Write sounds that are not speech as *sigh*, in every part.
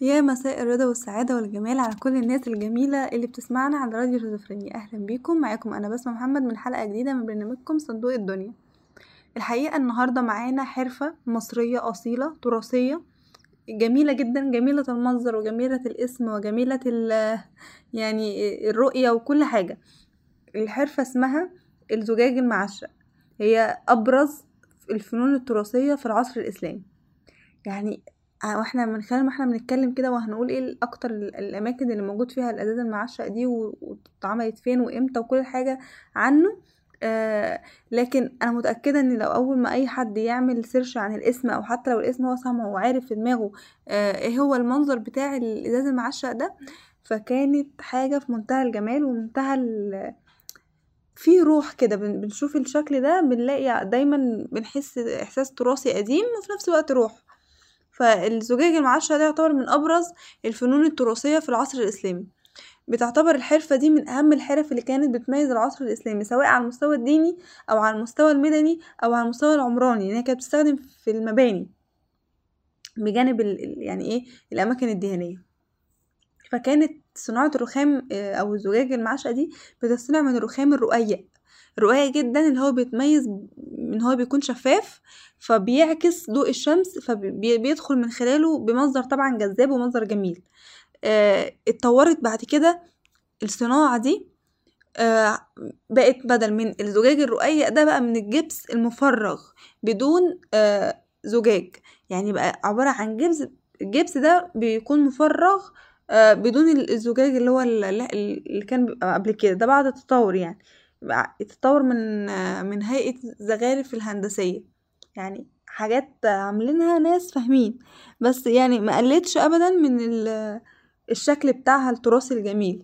يا مساء الرضا والسعادة والجمال على كل الناس الجميلة اللي بتسمعنا على راديو شيزوفرينيا. أهلا بيكم. معاكم أنا بسمة محمد من حلقة جديدة من برنامجكم صندوق الدنيا. الحقيقة النهاردة معانا حرفة مصرية أصيلة تراثية جميلة جدا جميلة المنظر وجميلة الاسم وجميلة *laughs* يعني الرؤية وكل حاجة. الحرفة اسمها الزجاج المعشق. هي أبرز الفنون التراثية في العصر الإسلامي. يعني وإحنا من خلال ما إحنا بنتكلم كده وهنقول إيه أكتر الاماكن اللي موجود فيها الازاز المعشق دي واتعملت فين وامتى وكل حاجة عنه. آه لكن أنا متأكدة إن لو أول ما أي حد يعمل سيرش عن الاسم أو حتى لو الاسم هو سامعه وعارف في دماغه آه إيه هو المنظر بتاع الازاز المعشق ده فكانت حاجة في منتهى الجمال ومنتهى في روح كده بنشوف الشكل ده بنلاقي دايما بنحس إحساس تراثي قديم وفي نفس الوقت روح. فالزجاج المعشق ده يعتبر من أبرز الفنون التراثية في العصر الإسلامي. بتعتبر الحرفة دي من أهم الحرف اللي كانت بتميز العصر الإسلامي سواء على المستوى الديني أو على المستوى المدني أو على المستوى العمراني يعني كانت بتستخدم في المباني بجانب يعني إيه الأماكن الدهنية. فكانت صناعة الرخام أو الزجاج المعشق دي بتصنع من الرخام الرقيق رقيق جدا اللي هو بيتميز إن هو بيكون شفاف فبيعكس ضوء الشمس فبيدخل من خلاله بمنظر طبعا جذاب ومنظر جميل. آه اتطورت بعد كده الصناعة دي آه بقت بدل من الزجاج الرقيق ده بقى من الجبس المفرغ بدون آه زجاج. يعني بقى عبارة عن جبس الجبس ده بيكون مفرغ آه بدون الزجاج اللي هو اللي كان بيبقى قبل كده. ده بعد التطور يعني. يتطور من من هيئة زخارف الهندسية. يعني حاجات عاملينها ناس فاهمين. بس يعني ما قلتش ابدا من الشكل بتاعها التراثي الجميل.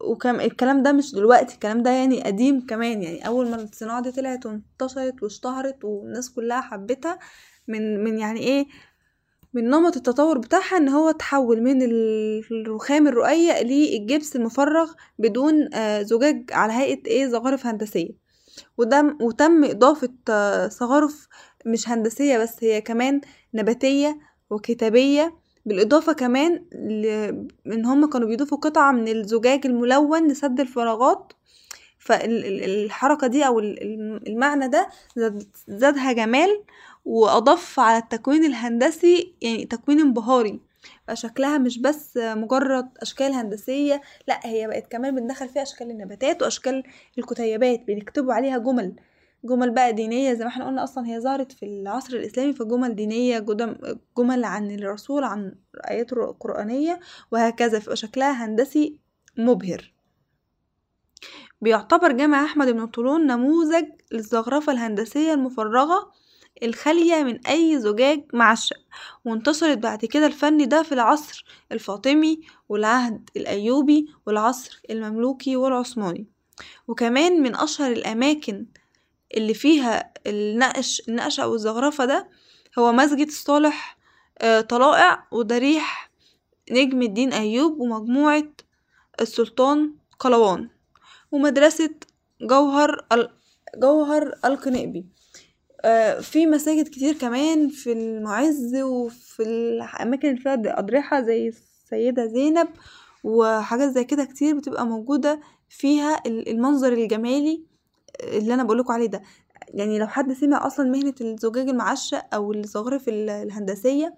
وكم الكلام ده مش دلوقتي. الكلام ده يعني قديم كمان. يعني أول ما الصناعة دي طلعت وانتشرت واشتهرت والناس كلها حبتها من من يعني إيه من نمط التطور بتاعها إن هو تحول من الرخام الرقيق للجبس المفرغ بدون زجاج على هيئة إيه زخارف هندسية. وده وتم إضافة زخارف مش هندسية بس هي كمان نباتية وكتابية. بالإضافة كمان إن هم كانوا بيضيفوا قطعة من الزجاج الملون لسد الفراغات. فالحركة دي أو المعنى ده زادها جمال وأضاف على التكوين الهندسي يعني تكوين انبهاري. شكلها مش بس مجرد أشكال هندسية لا هي بقت كمان بندخل فيها أشكال النباتات وأشكال الكتيبات بنكتبوا عليها جمل جمل بقى دينية زي ما إحنا قلنا أصلا هي ظهرت في العصر الإسلامي فجمل دينية جمل عن الرسول عن ايات قرانيه وهكذا فيبقى شكلها هندسي مبهر. بيعتبر جامع أحمد بن طولون نموذج للزخرفة الهندسية المفرغة الخالية من أي زجاج معشق وانتشرت بعد كده الفن ده في العصر الفاطمي والعهد الأيوبي والعصر المملوكي والعثماني. وكمان من أشهر الأماكن اللي فيها النقش النقش أو الزخرفة ده هو مسجد الصالح طلائع وضريح نجم الدين أيوب ومجموعة السلطان قلوان. ومدرسة جوهر جوهر القنيبي في مساجد كتير كمان في المعز وفي الأماكن اللي فيها أضرحة زي السيدة زينب وحاجات زي كده كتير بتبقى موجودة فيها المنظر الجمالي اللي أنا بقولكوا عليه ده. يعني لو حد سمع أصلا مهنة الزجاج المعشق أو الزخرف الهندسية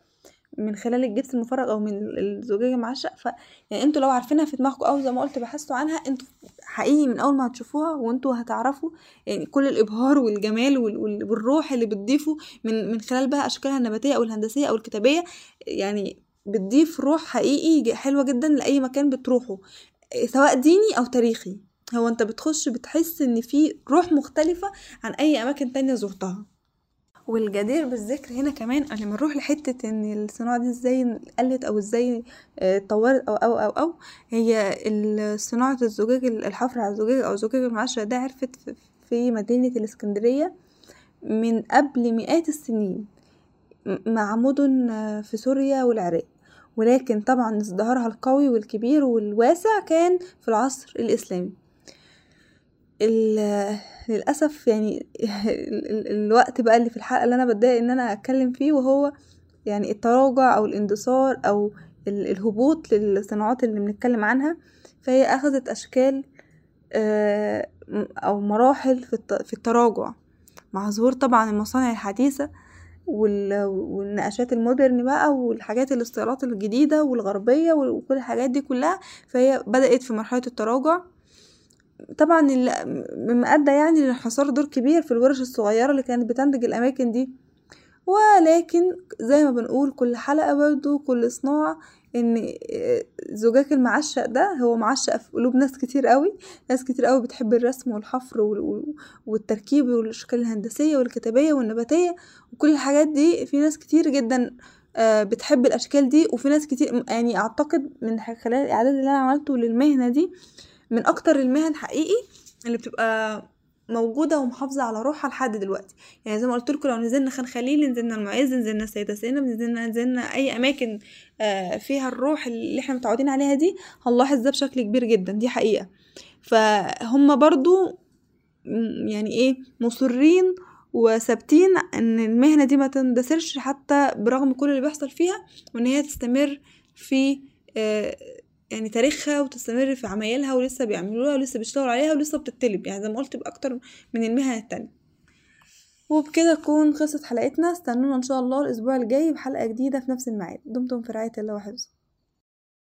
من خلال الجبس المفرغ أو من الزجاج المعشق ف يعني أنتوا لو عارفينها في دماغكم أو زي ما قلت بحثتوا عنها أنتوا حقيقي من أول ما هتشوفوها وانتوا هتعرفوا يعني كل الإبهار والجمال والروح اللي بتضيفه من من خلال بقى أشكالها النباتية أو الهندسية أو الكتابية يعني بتضيف روح حقيقي حلوة جدا لأي مكان بتروحه سواء ديني أو تاريخي. هو أنت بتخش بتحس إن في روح مختلفة عن أي أماكن تانية زرتها. والجدير بالذكر هنا كمان قبل ما نروح لحتة إن الصناعة دي إزاي قلت أو إزاي اتطورت أو أو أو أو هي صناعة الزجاج الحفر على الزجاج أو الزجاج المعشق ده عرفت في مدينة الإسكندرية من قبل مئات السنين مع مدن في سوريا والعراق. ولكن طبعا ازدهارها القوي والكبير والواسع كان في العصر الإسلامي. للأسف يعني الوقت بقى اللي في الحلقة اللي أنا بتضايق إن أنا أتكلم فيه وهو يعني التراجع أو الاندثار أو الهبوط للصناعات اللي بنتكلم عنها. فهي أخذت أشكال أو مراحل في التراجع. مع ظهور طبعا المصانع الحديثة والنقاشات المودرن بقى والحاجات الاستيرات الجديدة والغربية وكل الحاجات دي كلها فهي بدأت في مرحلة التراجع. طبعا مما أدى يعني لانحصار دور كبير في الورش الصغيرة اللي كانت بتنتج الأماكن دي. ولكن زي ما بنقول كل حلقة برضو كل صناعة إن زجاج المعشق ده هو معشق في قلوب ناس كتير قوي. ناس كتير قوي بتحب الرسم والحفر والتركيب والأشكال الهندسية والكتابية والنباتية. وكل الحاجات دي في ناس كتير جدا بتحب الأشكال دي. وفي ناس كتير يعني أعتقد من خلال الإعداد اللي أنا عملته للمهنة دي من أكتر المهن حقيقي اللي بتبقى موجودة ومحافظة على روحها لحد دلوقتي. يعني زي ما قلت لكم لو نزلنا خان خليل نزلنا المعز نزلنا السيدة زينب نزلنا نزلنا أي أماكن فيها الروح اللي إحنا متعودين عليها دي هنلاحظ ده بشكل كبير جدا. دي حقيقة. فهم برضو يعني إيه مصرين وثابتين إن المهنة دي ما تندثرش حتى برغم كل اللي بيحصل فيها وإن هي تستمر في يعني تاريخها وتستمر في عمايلها ولسه بيعملوها ولسه بيشتغلوا عليها ولسه بتطلب يعني زي ما قلت بأكتر من المهن التانية. وبكده تكون خلصت حلقتنا استنونا إن شاء الله الأسبوع الجاي بحلقة جديدة في نفس الميعاد. دمتم في رعاية الله وحفظه.